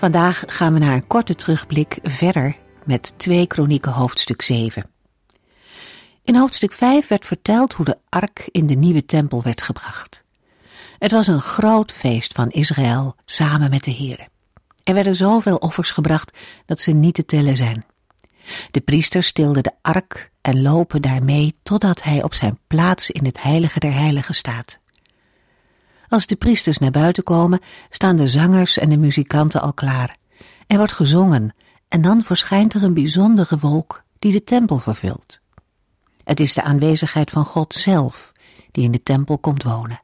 Vandaag gaan we naar een korte terugblik verder met 2 Kronieken hoofdstuk 7. In hoofdstuk 5 werd verteld hoe de ark in de nieuwe tempel werd gebracht. Het was een groot feest van Israël samen met de Here. Er werden zoveel offers gebracht dat ze niet te tellen zijn. De priesters stilden de ark en lopen daarmee totdat hij op zijn plaats in het heilige der heiligen staat. Als de priesters naar buiten komen, staan de zangers en de muzikanten al klaar. Er wordt gezongen en dan verschijnt er een bijzondere wolk die de tempel vervult. Het is de aanwezigheid van God zelf die in de tempel komt wonen.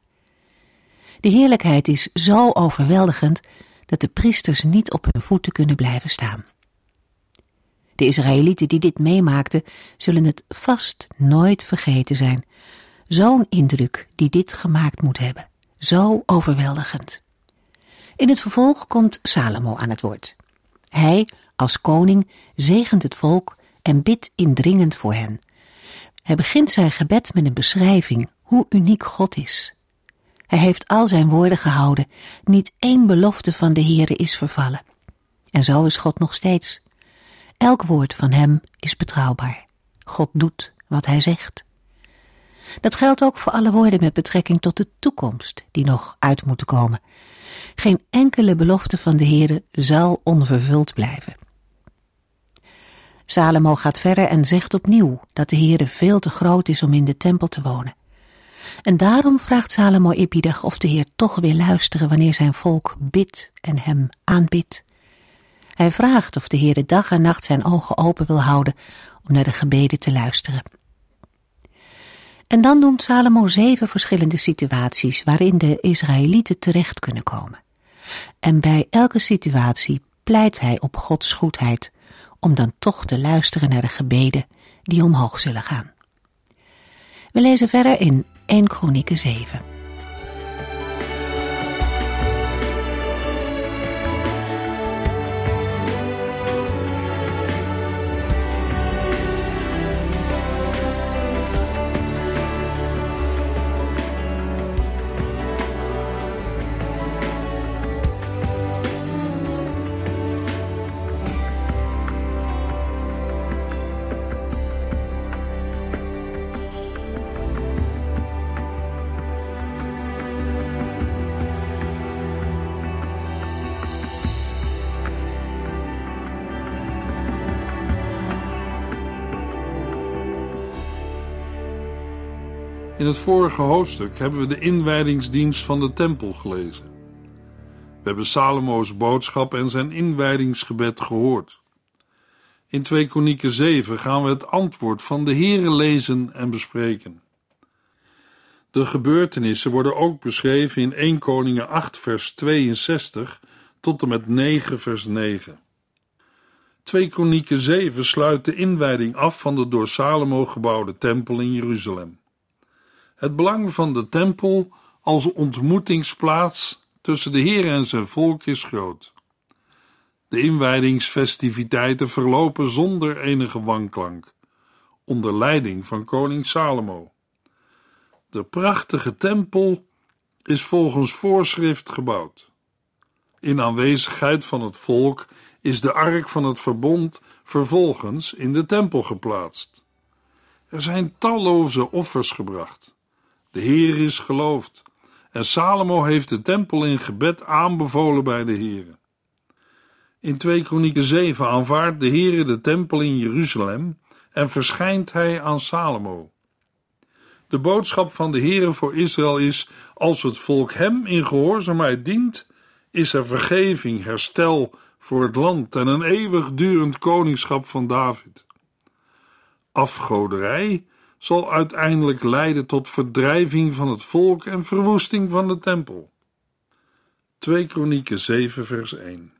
De heerlijkheid is zo overweldigend dat de priesters niet op hun voeten kunnen blijven staan. De Israëlieten die dit meemaakten, zullen het vast nooit vergeten zijn. Zo'n indruk die dit gemaakt moet hebben. Zo overweldigend. In het vervolg komt Salomo aan het woord. Hij, als koning, zegent het volk en bidt indringend voor hen. Hij begint zijn gebed met een beschrijving hoe uniek God is. Hij heeft al zijn woorden gehouden, niet één belofte van de Heere is vervallen. En zo is God nog steeds. Elk woord van hem is betrouwbaar. God doet wat hij zegt. Dat geldt ook voor alle woorden met betrekking tot de toekomst die nog uit moeten komen. Geen enkele belofte van de Heere zal onvervuld blijven. Salomo gaat verder en zegt opnieuw dat de Heere veel te groot is om in de tempel te wonen. En daarom vraagt Salomo Epidag of de Heer toch wil luisteren wanneer zijn volk bidt en hem aanbidt. Hij vraagt of de Heer dag en nacht zijn ogen open wil houden om naar de gebeden te luisteren. En dan noemt Salomo zeven verschillende situaties waarin de Israëlieten terecht kunnen komen. En bij elke situatie pleit hij op Gods goedheid om dan toch te luisteren naar de gebeden die omhoog zullen gaan. We lezen verder in 1 Kronieken 7. In het vorige hoofdstuk hebben we de inwijdingsdienst van de tempel gelezen. We hebben Salomo's boodschap en zijn inwijdingsgebed gehoord. In 2 Kronieken 7 gaan we het antwoord van de Here lezen en bespreken. De gebeurtenissen worden ook beschreven in 1 Koningen 8 vers 62 tot en met 9 vers 9. 2 Kronieken 7 sluit de inwijding af van de door Salomo gebouwde tempel in Jeruzalem. Het belang van de tempel als ontmoetingsplaats tussen de Heer en zijn volk is groot. De inwijdingsfestiviteiten verlopen zonder enige wanklank, onder leiding van koning Salomo. De prachtige tempel is volgens voorschrift gebouwd. In aanwezigheid van het volk is de ark van het verbond vervolgens in de tempel geplaatst. Er zijn talloze offers gebracht. De Heer is geloofd. En Salomo heeft de tempel in gebed aanbevolen bij de Heer. In 2 Kronieken 7 aanvaardt de Heer de tempel in Jeruzalem en verschijnt hij aan Salomo. De boodschap van de Heer voor Israël is: als het volk hem in gehoorzaamheid dient, is er vergeving, herstel voor het land en een eeuwigdurend koningschap van David. Afgoderij zal uiteindelijk leiden tot verdrijving van het volk en verwoesting van de tempel. 2 Kronieken 7 vers 1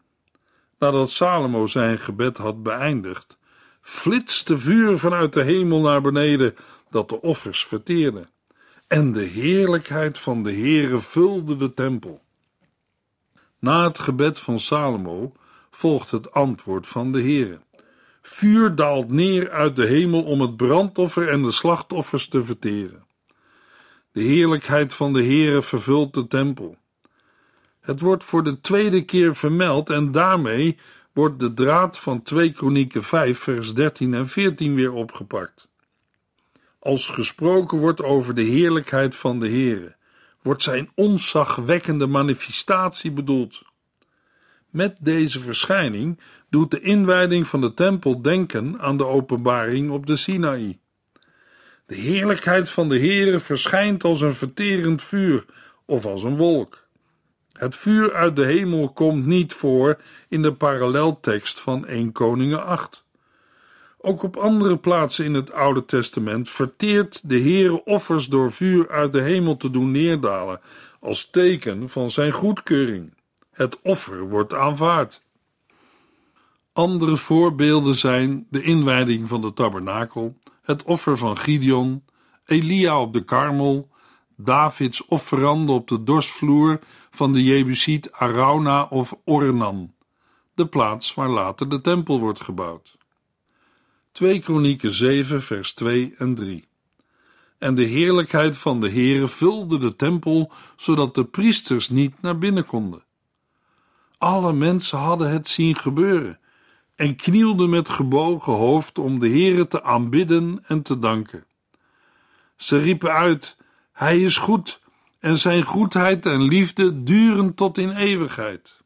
Nadat Salomo zijn gebed had beëindigd, flitste vuur vanuit de hemel naar beneden dat de offers verteerde. En de heerlijkheid van de Heere vulde de tempel. Na het gebed van Salomo volgt het antwoord van de Heere. Vuur daalt neer uit de hemel om het brandoffer en de slachtoffers te verteren. De heerlijkheid van de Heere vervult de tempel. Het wordt voor de tweede keer vermeld en daarmee wordt de draad van 2 Kronieken 5 vers 13 en 14 weer opgepakt. Als gesproken wordt over de heerlijkheid van de Heere, wordt zijn onzagwekkende manifestatie bedoeld. Met deze verschijning doet de inwijding van de tempel denken aan de openbaring op de Sinaï. De heerlijkheid van de Heere verschijnt als een verterend vuur of als een wolk. Het vuur uit de hemel komt niet voor in de paralleltekst van 1 Koningen 8. Ook op andere plaatsen in het Oude Testament verteert de Heere offers door vuur uit de hemel te doen neerdalen, als teken van zijn goedkeuring. Het offer wordt aanvaard. Andere voorbeelden zijn de inwijding van de tabernakel, het offer van Gideon, Elia op de Karmel, Davids offerande op de dorsvloer van de Jebusiet Arauna of Ornan, de plaats waar later de tempel wordt gebouwd. 2 Kronieken 7 vers 2 en 3 En de heerlijkheid van de Heere vulde de tempel, zodat de priesters niet naar binnen konden. Alle mensen hadden het zien gebeuren en knielden met gebogen hoofd om de Heere te aanbidden en te danken. Ze riepen uit: Hij is goed en zijn goedheid en liefde duren tot in eeuwigheid.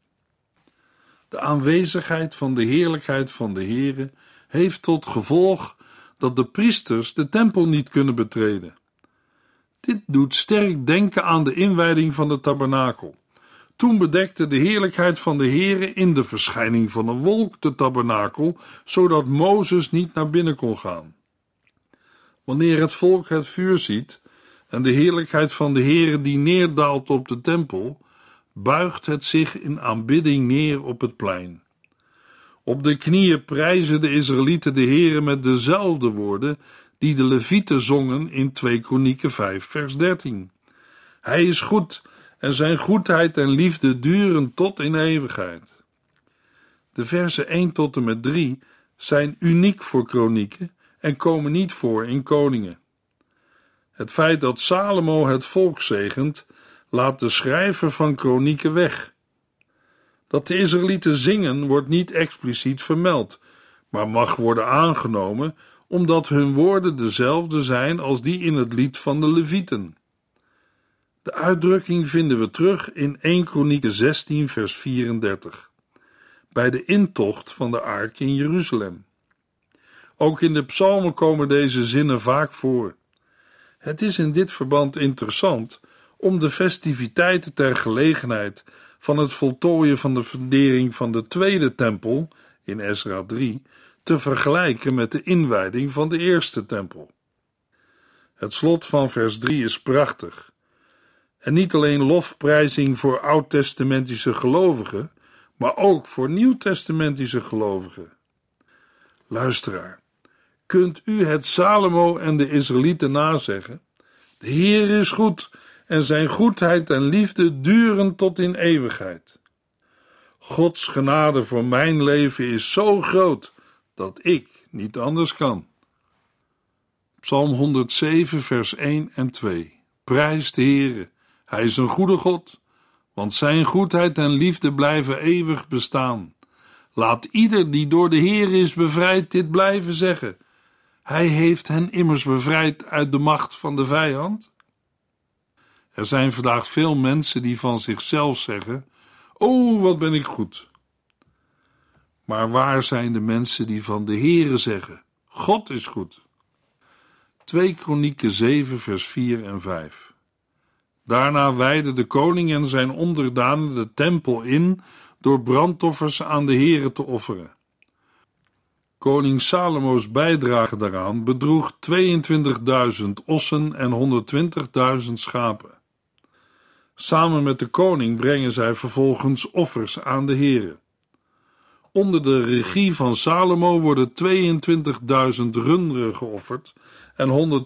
De aanwezigheid van de heerlijkheid van de Heere heeft tot gevolg dat de priesters de tempel niet kunnen betreden. Dit doet sterk denken aan de inwijding van de tabernakel. Toen bedekte de heerlijkheid van de Heere in de verschijning van een wolk de tabernakel, zodat Mozes niet naar binnen kon gaan. Wanneer het volk het vuur ziet en de heerlijkheid van de Heere die neerdaalt op de tempel, buigt het zich in aanbidding neer op het plein. Op de knieën prijzen de Israëlieten de Heere met dezelfde woorden die de Levieten zongen in 2 Kronieken 5 vers 13. Hij is goed en zijn goedheid en liefde duren tot in eeuwigheid. De versen 1 tot en met 3 zijn uniek voor kronieken en komen niet voor in koningen. Het feit dat Salomo het volk zegent, laat de schrijver van kronieken weg. Dat de Israëlieten zingen wordt niet expliciet vermeld, maar mag worden aangenomen omdat hun woorden dezelfde zijn als die in het lied van de Levieten. De uitdrukking vinden we terug in 1 Kronieken 16 vers 34, bij de intocht van de ark in Jeruzalem. Ook in de psalmen komen deze zinnen vaak voor. Het is in dit verband interessant om de festiviteiten ter gelegenheid van het voltooien van de fundering van de tweede tempel in Ezra 3 te vergelijken met de inwijding van de eerste tempel. Het slot van vers 3 is prachtig. En niet alleen lofprijzing voor oud-testamentische gelovigen, maar ook voor nieuw-testamentische gelovigen. Luisteraar, kunt u het Salomo en de Israëlieten nazeggen? De Heer is goed en zijn goedheid en liefde duren tot in eeuwigheid. Gods genade voor mijn leven is zo groot dat ik niet anders kan. Psalm 107, vers 1 en 2. Prijs de Heere, Hij is een goede God, want zijn goedheid en liefde blijven eeuwig bestaan. Laat ieder die door de Heer is bevrijd dit blijven zeggen. Hij heeft hen immers bevrijd uit de macht van de vijand. Er zijn vandaag veel mensen die van zichzelf zeggen: Oh, wat ben ik goed. Maar waar zijn de mensen die van de Heere zeggen: God is goed? 2 Kronieken 7, vers 4 en 5. Daarna wijden de koning en zijn onderdanen de tempel in door brandoffers aan de Heere te offeren. Koning Salomo's bijdrage daaraan bedroeg 22.000 ossen en 120.000 schapen. Samen met de koning brengen zij vervolgens offers aan de Here. Onder de regie van Salomo worden 22.000 runderen geofferd en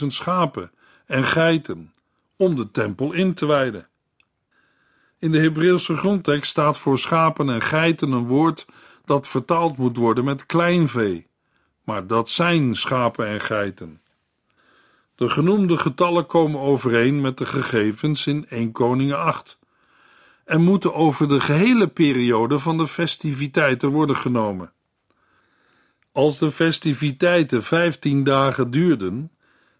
120.000 schapen en geiten om de tempel in te wijden. In de Hebreeuwse grondtekst staat voor schapen en geiten een woord dat vertaald moet worden met kleinvee, maar dat zijn schapen en geiten. De genoemde getallen komen overeen met de gegevens in 1 Koningen 8 en moeten over de gehele periode van de festiviteiten worden genomen. Als de festiviteiten 15 dagen duurden,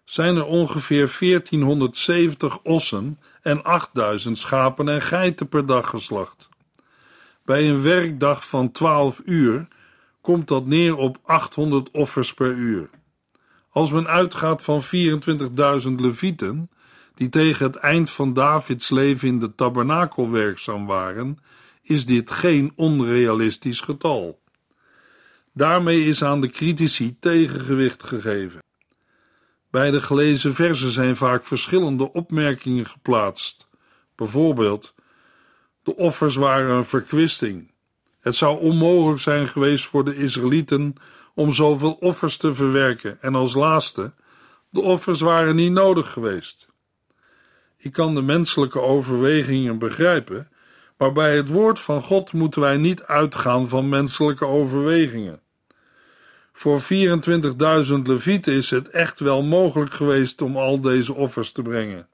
zijn er ongeveer 1470 ossen en 8000 schapen en geiten per dag geslacht. Bij een werkdag van 12 uur komt dat neer op 800 offers per uur. Als men uitgaat van 24.000 levieten, die tegen het eind van Davids leven in de tabernakel werkzaam waren, is dit geen onrealistisch getal. Daarmee is aan de critici tegengewicht gegeven. Bij de gelezen versen zijn vaak verschillende opmerkingen geplaatst. Bijvoorbeeld: de offers waren een verkwisting. Het zou onmogelijk zijn geweest voor de Israëlieten om zoveel offers te verwerken. En als laatste: de offers waren niet nodig geweest. Ik kan de menselijke overwegingen begrijpen, maar bij het woord van God moeten wij niet uitgaan van menselijke overwegingen. Voor 24.000 levieten is het echt wel mogelijk geweest om al deze offers te brengen.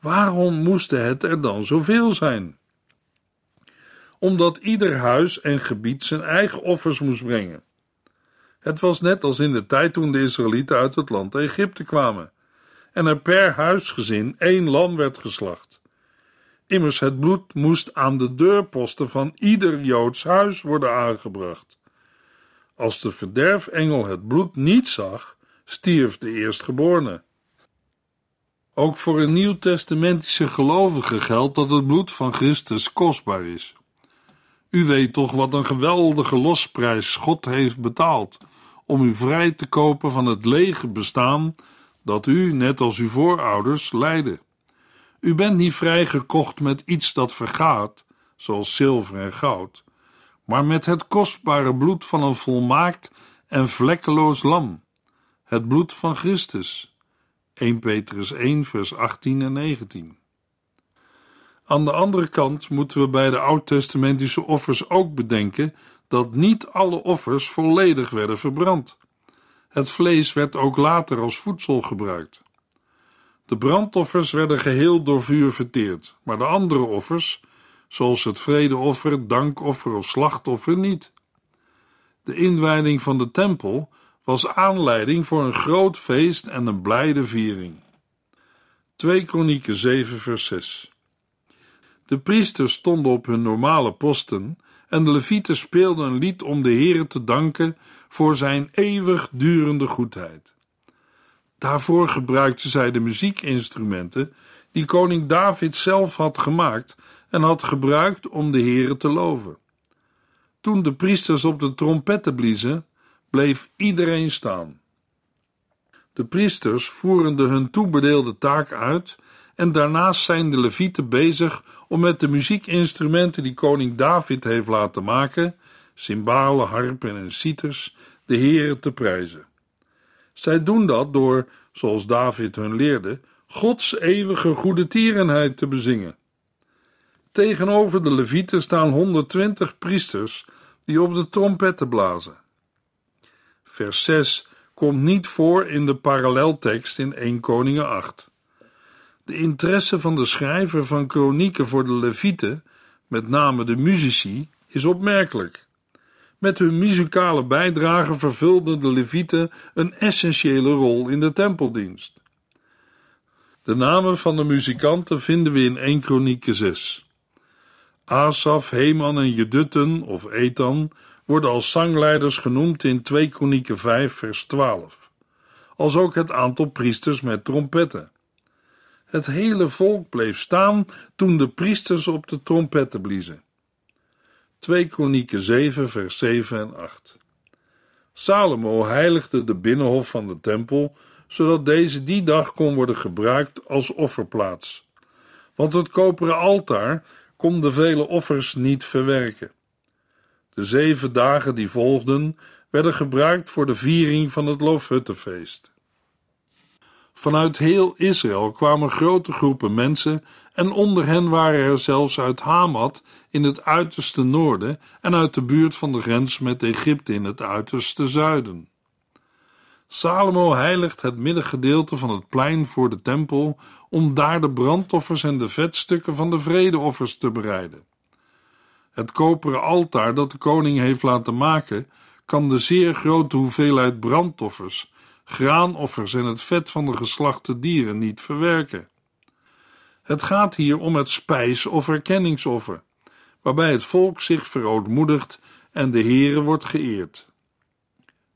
Waarom moesten het er dan zoveel zijn? Omdat ieder huis en gebied zijn eigen offers moest brengen. Het was net als in de tijd toen de Israëlieten uit het land Egypte kwamen en er per huisgezin één lam werd geslacht. Immers het bloed moest aan de deurposten van ieder Joods huis worden aangebracht. Als de verderfengel het bloed niet zag, stierf de eerstgeborene. Ook voor een nieuwtestamentische gelovige geldt dat het bloed van Christus kostbaar is. U weet toch wat een geweldige losprijs God heeft betaald om u vrij te kopen van het lege bestaan dat u, net als uw voorouders, leidde. U bent niet vrijgekocht met iets dat vergaat, zoals zilver en goud, maar met het kostbare bloed van een volmaakt en vlekkeloos lam, het bloed van Christus. 1 Petrus 1, vers 18 en 19. Aan de andere kant moeten we bij de oud-testamentische offers ook bedenken dat niet alle offers volledig werden verbrand. Het vlees werd ook later als voedsel gebruikt. De brandoffers werden geheel door vuur verteerd, maar de andere offers, zoals het vredeoffer, dankoffer of slachtoffer, niet. De inwijding van de tempel was aanleiding voor een groot feest en een blijde viering. 2 Kronieken 7 vers 6 De priesters stonden op hun normale posten en de levieten speelden een lied om de Heere te danken voor zijn eeuwig durende goedheid. Daarvoor gebruikten zij de muziekinstrumenten die koning David zelf had gemaakt en had gebruikt om de Heere te loven. Toen de priesters op de trompetten bliezen, bleef iedereen staan. De priesters voerden hun toebedeelde taak uit en daarnaast zijn de levieten bezig om met de muziekinstrumenten die koning David heeft laten maken, cymbalen, harpen en citers, de Heere te prijzen. Zij doen dat door, zoals David hun leerde, Gods eeuwige goede tierenheid te bezingen. Tegenover de levieten staan 120 priesters die op de trompetten blazen. Vers 6 komt niet voor in de paralleltekst in 1 Koningen 8. De interesse van de schrijver van kronieken voor de levieten, met name de muzici, is opmerkelijk. Met hun muzikale bijdrage vervulden de levieten een essentiële rol in de tempeldienst. De namen van de muzikanten vinden we in 1 Kronieken 6. Asaf, Heman en Jedutten of Ethan worden als zangleiders genoemd in 2 Kronieken 5 vers 12. Als ook het aantal priesters met trompetten. Het hele volk bleef staan toen de priesters op de trompetten bliezen. 2 Kronieken 7 vers 7 en 8 Salomo heiligde de binnenhof van de tempel, zodat deze die dag kon worden gebruikt als offerplaats. want het koperen altaar kon de vele offers niet verwerken. De zeven dagen die volgden werden gebruikt voor de viering van het Loofhuttenfeest. Vanuit heel Israël kwamen grote groepen mensen en onder hen waren er zelfs uit Hamat in het uiterste noorden en uit de buurt van de grens met Egypte in het uiterste zuiden. Salomo heiligt het middengedeelte van het plein voor de tempel om daar de brandoffers en de vetstukken van de vredeoffers te bereiden. Het koperen altaar dat de koning heeft laten maken, kan de zeer grote hoeveelheid brandoffers, graanoffers en het vet van de geslachte dieren niet verwerken. Het gaat hier om het spijs- of erkenningsoffer, waarbij het volk zich verootmoedigt en de Heere wordt geëerd.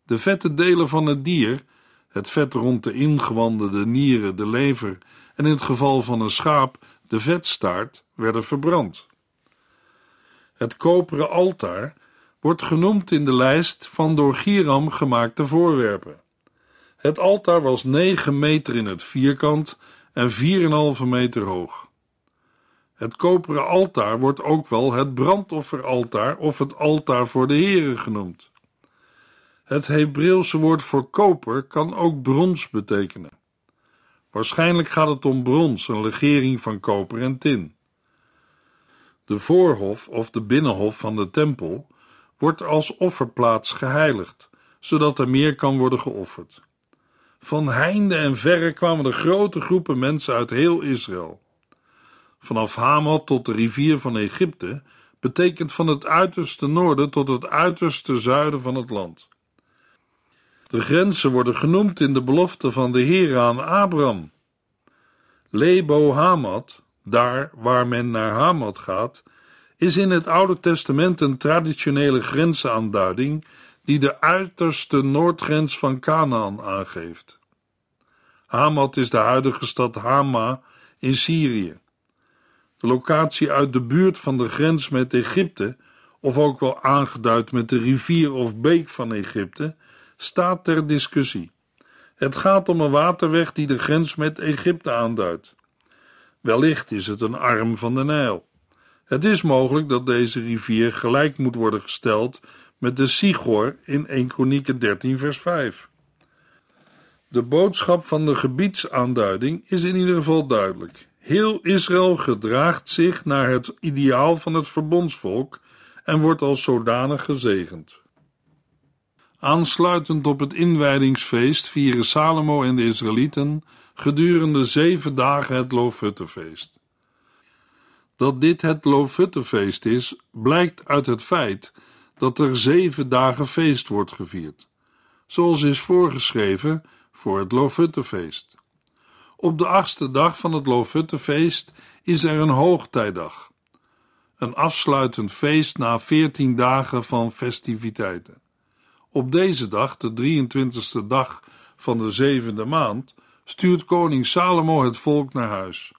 De vette delen van het dier, het vet rond de ingewanden, de nieren, de lever en in het geval van een schaap de vetstaart, werden verbrand. Het koperen altaar wordt genoemd in de lijst van door Giram gemaakte voorwerpen. Het altaar was 9 meter in het vierkant en 4,5 meter hoog. Het koperen altaar wordt ook wel het brandofferaltaar of het altaar voor de Here genoemd. Het Hebreeuwse woord voor koper kan ook brons betekenen. Waarschijnlijk gaat het om brons, een legering van koper en tin. De voorhof of de binnenhof van de tempel wordt als offerplaats geheiligd, zodat er meer kan worden geofferd. Van heinde en verre kwamen er grote groepen mensen uit heel Israël. Vanaf Hamat tot de rivier van Egypte betekent van het uiterste noorden tot het uiterste zuiden van het land. De grenzen worden genoemd in de belofte van de Heer aan Abraham. Lebo Hamat, daar waar men naar Hamat gaat, is in het Oude Testament een traditionele grensaanduiding die de uiterste noordgrens van Canaan aangeeft. Hamat is de huidige stad Hama in Syrië. De locatie uit de buurt van de grens met Egypte, of ook wel aangeduid met de rivier of beek van Egypte, staat ter discussie. Het gaat om een waterweg die de grens met Egypte aanduidt. Wellicht is het een arm van de Nijl. Het is mogelijk dat deze rivier gelijk moet worden gesteld met de Sigor in 1 Kronieken 13 vers 5. De boodschap van de gebiedsaanduiding is in ieder geval duidelijk. Heel Israël gedraagt zich naar het ideaal van het verbondsvolk en wordt als zodanig gezegend. Aansluitend op het inwijdingsfeest vieren Salomo en de Israëlieten gedurende zeven dagen het Loofhuttenfeest. Dat dit het Loofhuttenfeest is, blijkt uit het feit dat er zeven dagen feest wordt gevierd, zoals is voorgeschreven voor het Loofhuttenfeest. Op de achtste dag van het Loofhuttenfeest is er een hoogtijdag, een afsluitend feest na veertien dagen van festiviteiten. Op deze dag, de 23ste dag van de zevende maand, stuurt koning Salomo het volk naar huis.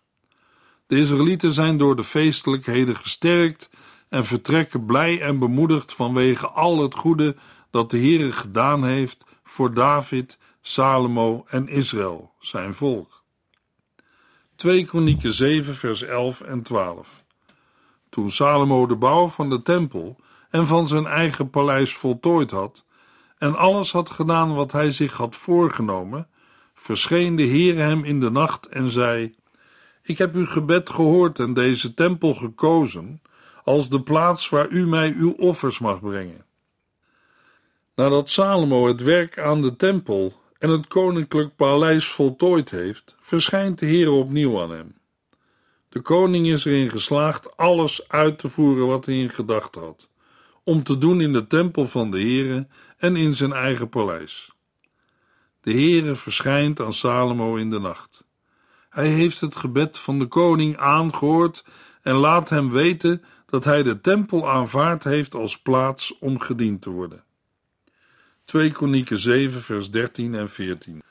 De Israëlieten zijn door de feestelijkheden gesterkt en vertrekken blij en bemoedigd vanwege al het goede dat de Heere gedaan heeft voor David, Salomo en Israël, zijn volk. 2 Kronieken 7 vers 11 en 12 Toen Salomo de bouw van de tempel en van zijn eigen paleis voltooid had en alles had gedaan wat hij zich had voorgenomen, verscheen de Heere hem in de nacht en zei: Ik heb uw gebed gehoord en deze tempel gekozen als de plaats waar u mij uw offers mag brengen. Nadat Salomo het werk aan de tempel en het koninklijk paleis voltooid heeft, verschijnt de Heer opnieuw aan hem. De koning is erin geslaagd alles uit te voeren wat hij in gedachten had, om te doen in de tempel van de Heere en in zijn eigen paleis. De Heere verschijnt aan Salomo in de nacht. Hij heeft het gebed van de koning aangehoord en laat hem weten dat hij de tempel aanvaard heeft als plaats om gediend te worden. 2 Kronieken 7 vers 13 en 14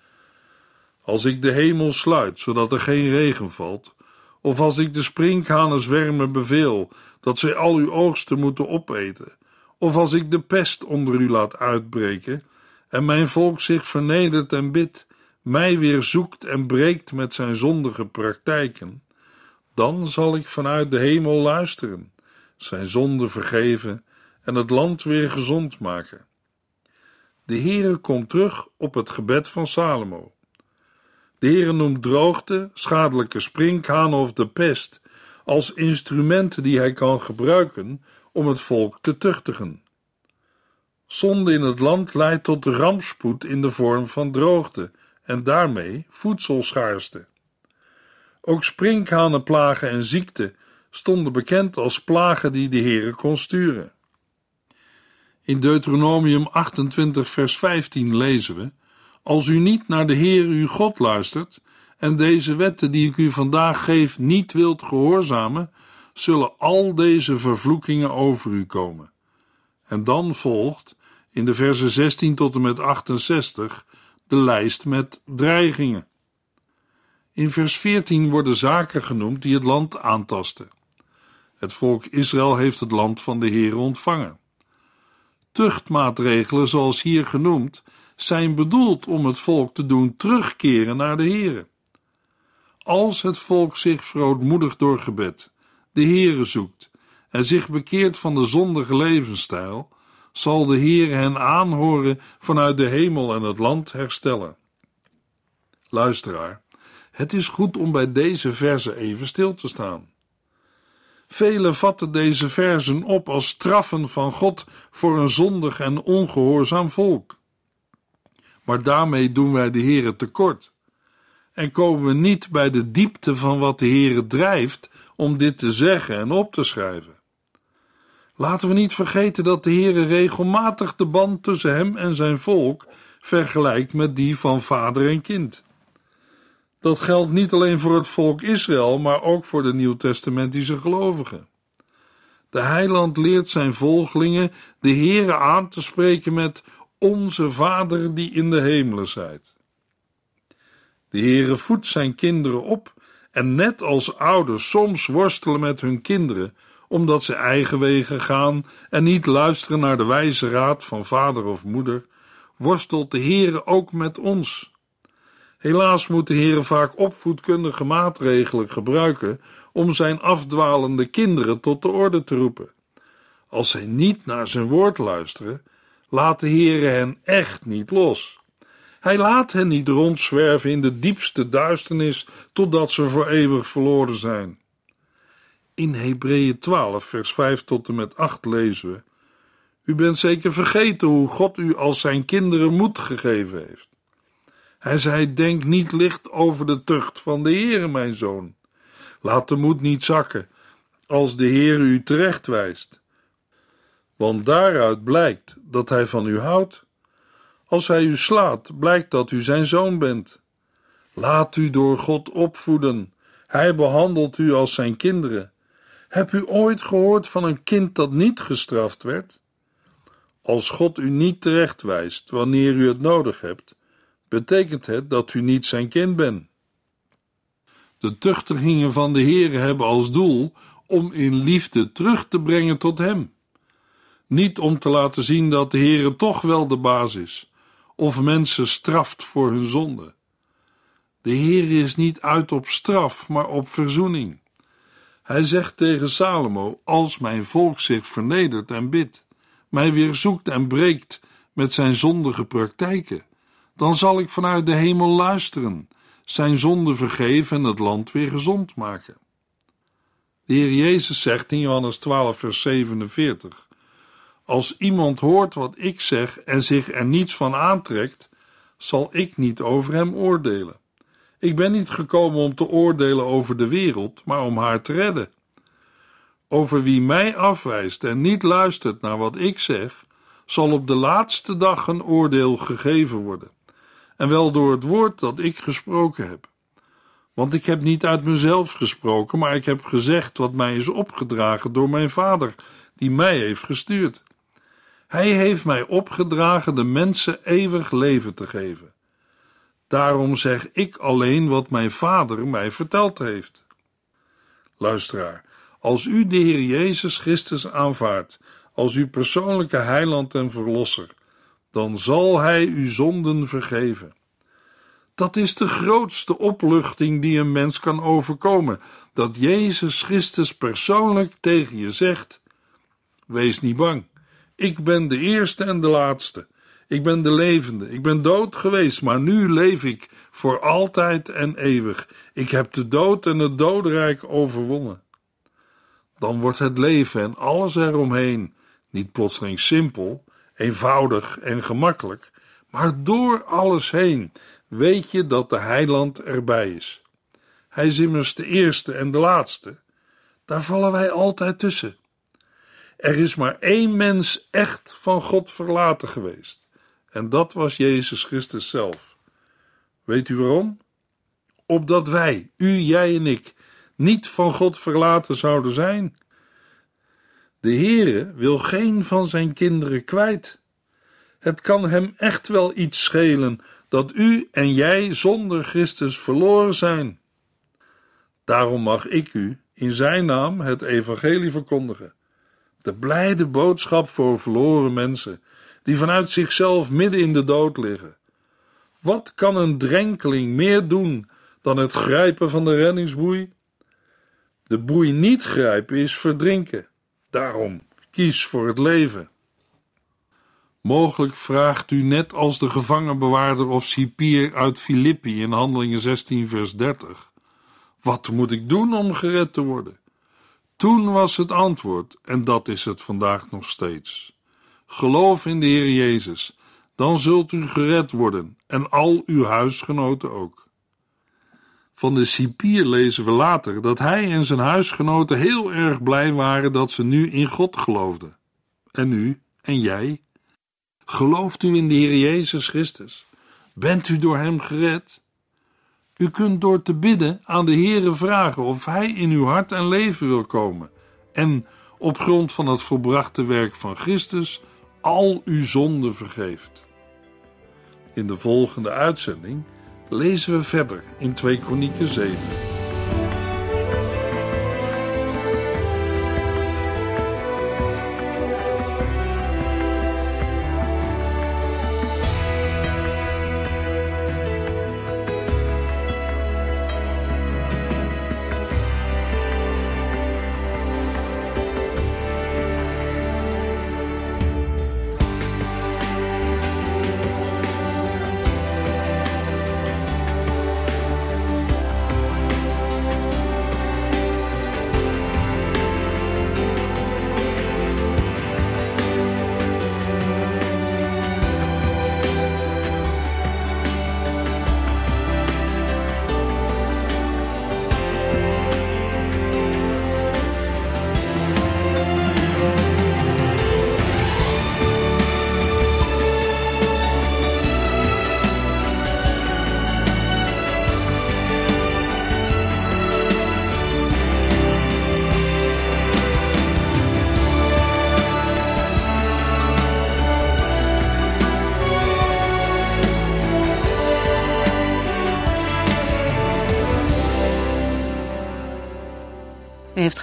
Als ik de hemel sluit, zodat er geen regen valt, of als ik de sprinkhanen zwermen beveel, dat zij al uw oogsten moeten opeten, of als ik de pest onder u laat uitbreken, en mijn volk zich vernedert en bidt, mij weer zoekt en breekt met zijn zondige praktijken, Dan zal ik vanuit de hemel luisteren, zijn zonde vergeven en het land weer gezond maken. De Heere komt terug op het gebed van Salomo. De Heere noemt droogte, schadelijke sprinkhanen of de pest als instrumenten die hij kan gebruiken om het volk te tuchtigen. Zonde in het land leidt tot rampspoed in de vorm van droogte en daarmee voedselschaarste. Ook sprinkhanenplagen en ziekte stonden bekend als plagen die de Heere kon sturen. In Deuteronomium 28 vers 15 lezen we: Als u niet naar de Heer uw God luistert en deze wetten die ik u vandaag geef niet wilt gehoorzamen, zullen al deze vervloekingen over u komen. En dan volgt in de versen 16 tot en met 68 de lijst met dreigingen. In vers 14 worden zaken genoemd die het land aantasten. Het volk Israël heeft het land van de Heer ontvangen. Tuchtmaatregelen, zoals hier genoemd, zijn bedoeld om het volk te doen terugkeren naar de Heer. Als het volk zich verootmoedigt door gebed, de Heere zoekt en zich bekeert van de zondige levensstijl, zal de Heer hen aanhoren vanuit de hemel en het land herstellen. Luisteraar, het is goed om bij deze verzen even stil te staan. Velen vatten deze verzen op als straffen van God voor een zondig en ongehoorzaam volk. Maar daarmee doen wij de Heere tekort en komen we niet bij de diepte van wat de Heere drijft om dit te zeggen en op te schrijven. Laten we niet vergeten dat de Heere regelmatig de band tussen hem en zijn volk vergelijkt met die van vader en kind. Dat geldt niet alleen voor het volk Israël, maar ook voor de Nieuwtestamentische gelovigen. De heiland leert zijn volgelingen de Heere aan te spreken met onze Vader die in de hemelen zijt. De Heere voedt zijn kinderen op en net als ouders soms worstelen met hun kinderen omdat ze eigen wegen gaan en niet luisteren naar de wijze raad van vader of moeder, worstelt de Heere ook met ons. Helaas moet de Heere vaak opvoedkundige maatregelen gebruiken om zijn afdwalende kinderen tot de orde te roepen. Als zij niet naar zijn woord luisteren, laat de Heere hen echt niet los. Hij laat hen niet rondzwerven in de diepste duisternis totdat ze voor eeuwig verloren zijn. In Hebreeën 12, vers 5 tot en met 8 lezen we: U bent zeker vergeten hoe God u als zijn kinderen moed gegeven heeft. Hij zei: Denk niet licht over de tucht van de Heere, mijn zoon. Laat de moed niet zakken, als de Heer u terecht wijst. Want daaruit blijkt dat hij van u houdt. Als hij u slaat, blijkt dat u zijn zoon bent. Laat u door God opvoeden. Hij behandelt u als zijn kinderen. Heb u ooit gehoord van een kind dat niet gestraft werd? Als God u niet terechtwijst wanneer u het nodig hebt, betekent het dat u niet zijn kind bent. De tuchtigingen van de Heere hebben als doel om in liefde terug te brengen tot Hem. Niet om te laten zien dat de Heere toch wel de baas is, of mensen straft voor hun zonde. De Heere is niet uit op straf, maar op verzoening. Hij zegt tegen Salomo: Als mijn volk zich vernedert en bidt, mij weer zoekt en breekt met zijn zondige praktijken, dan zal ik vanuit de hemel luisteren, zijn zonde vergeven en het land weer gezond maken. De Heer Jezus zegt in Johannes 12, vers 47: Als iemand hoort wat ik zeg en zich er niets van aantrekt, zal ik niet over hem oordelen. Ik ben niet gekomen om te oordelen over de wereld, maar om haar te redden. Over wie mij afwijst en niet luistert naar wat ik zeg, zal op de laatste dag een oordeel gegeven worden, en wel door het woord dat ik gesproken heb. Want ik heb niet uit mezelf gesproken, maar ik heb gezegd wat mij is opgedragen door mijn Vader, die mij heeft gestuurd. Hij heeft mij opgedragen de mensen eeuwig leven te geven. Daarom zeg ik alleen wat mijn vader mij verteld heeft. Luisteraar, als u de Heer Jezus Christus aanvaardt als uw persoonlijke heiland en verlosser, dan zal Hij uw zonden vergeven. Dat is de grootste opluchting die een mens kan overkomen, dat Jezus Christus persoonlijk tegen je zegt: Wees niet bang, ik ben de eerste en de laatste. Ik ben de levende. Ik ben dood geweest, maar nu leef ik voor altijd en eeuwig. Ik heb de dood en het dodenrijk overwonnen. Dan wordt het leven en alles eromheen niet plotseling simpel, eenvoudig en gemakkelijk, maar door alles heen weet je dat de heiland erbij is. Hij is immers de eerste en de laatste. Daar vallen wij altijd tussen. Er is maar één mens echt van God verlaten geweest. En dat was Jezus Christus zelf. Weet u waarom? Opdat wij, u, jij en ik, niet van God verlaten zouden zijn. De Heere wil geen van zijn kinderen kwijt. Het kan hem echt wel iets schelen dat u en jij zonder Christus verloren zijn. Daarom mag ik u in zijn naam het evangelie verkondigen. De blijde boodschap voor verloren mensen die vanuit zichzelf midden in de dood liggen. Wat kan een drenkeling meer doen dan het grijpen van de reddingsboei? De boei niet grijpen is verdrinken. Daarom kies voor het leven. Mogelijk vraagt u net als de gevangenbewaarder of cipier uit Filippi in Handelingen 16 vers 30. Wat moet ik doen om gered te worden? Toen was het antwoord, en dat is het vandaag nog steeds. Geloof in de Heer Jezus, dan zult u gered worden en al uw huisgenoten ook. Van de cipier lezen we later dat hij en zijn huisgenoten heel erg blij waren dat ze nu in God geloofden. En u en jij? Gelooft u in de Heer Jezus Christus? Bent u door Hem gered? U kunt door te bidden aan de Heere vragen of Hij in uw hart en leven wil komen en op grond van het volbrachte werk van Christus al uw zonden vergeeft. In de volgende uitzending lezen we verder in 2 Kronieken 7.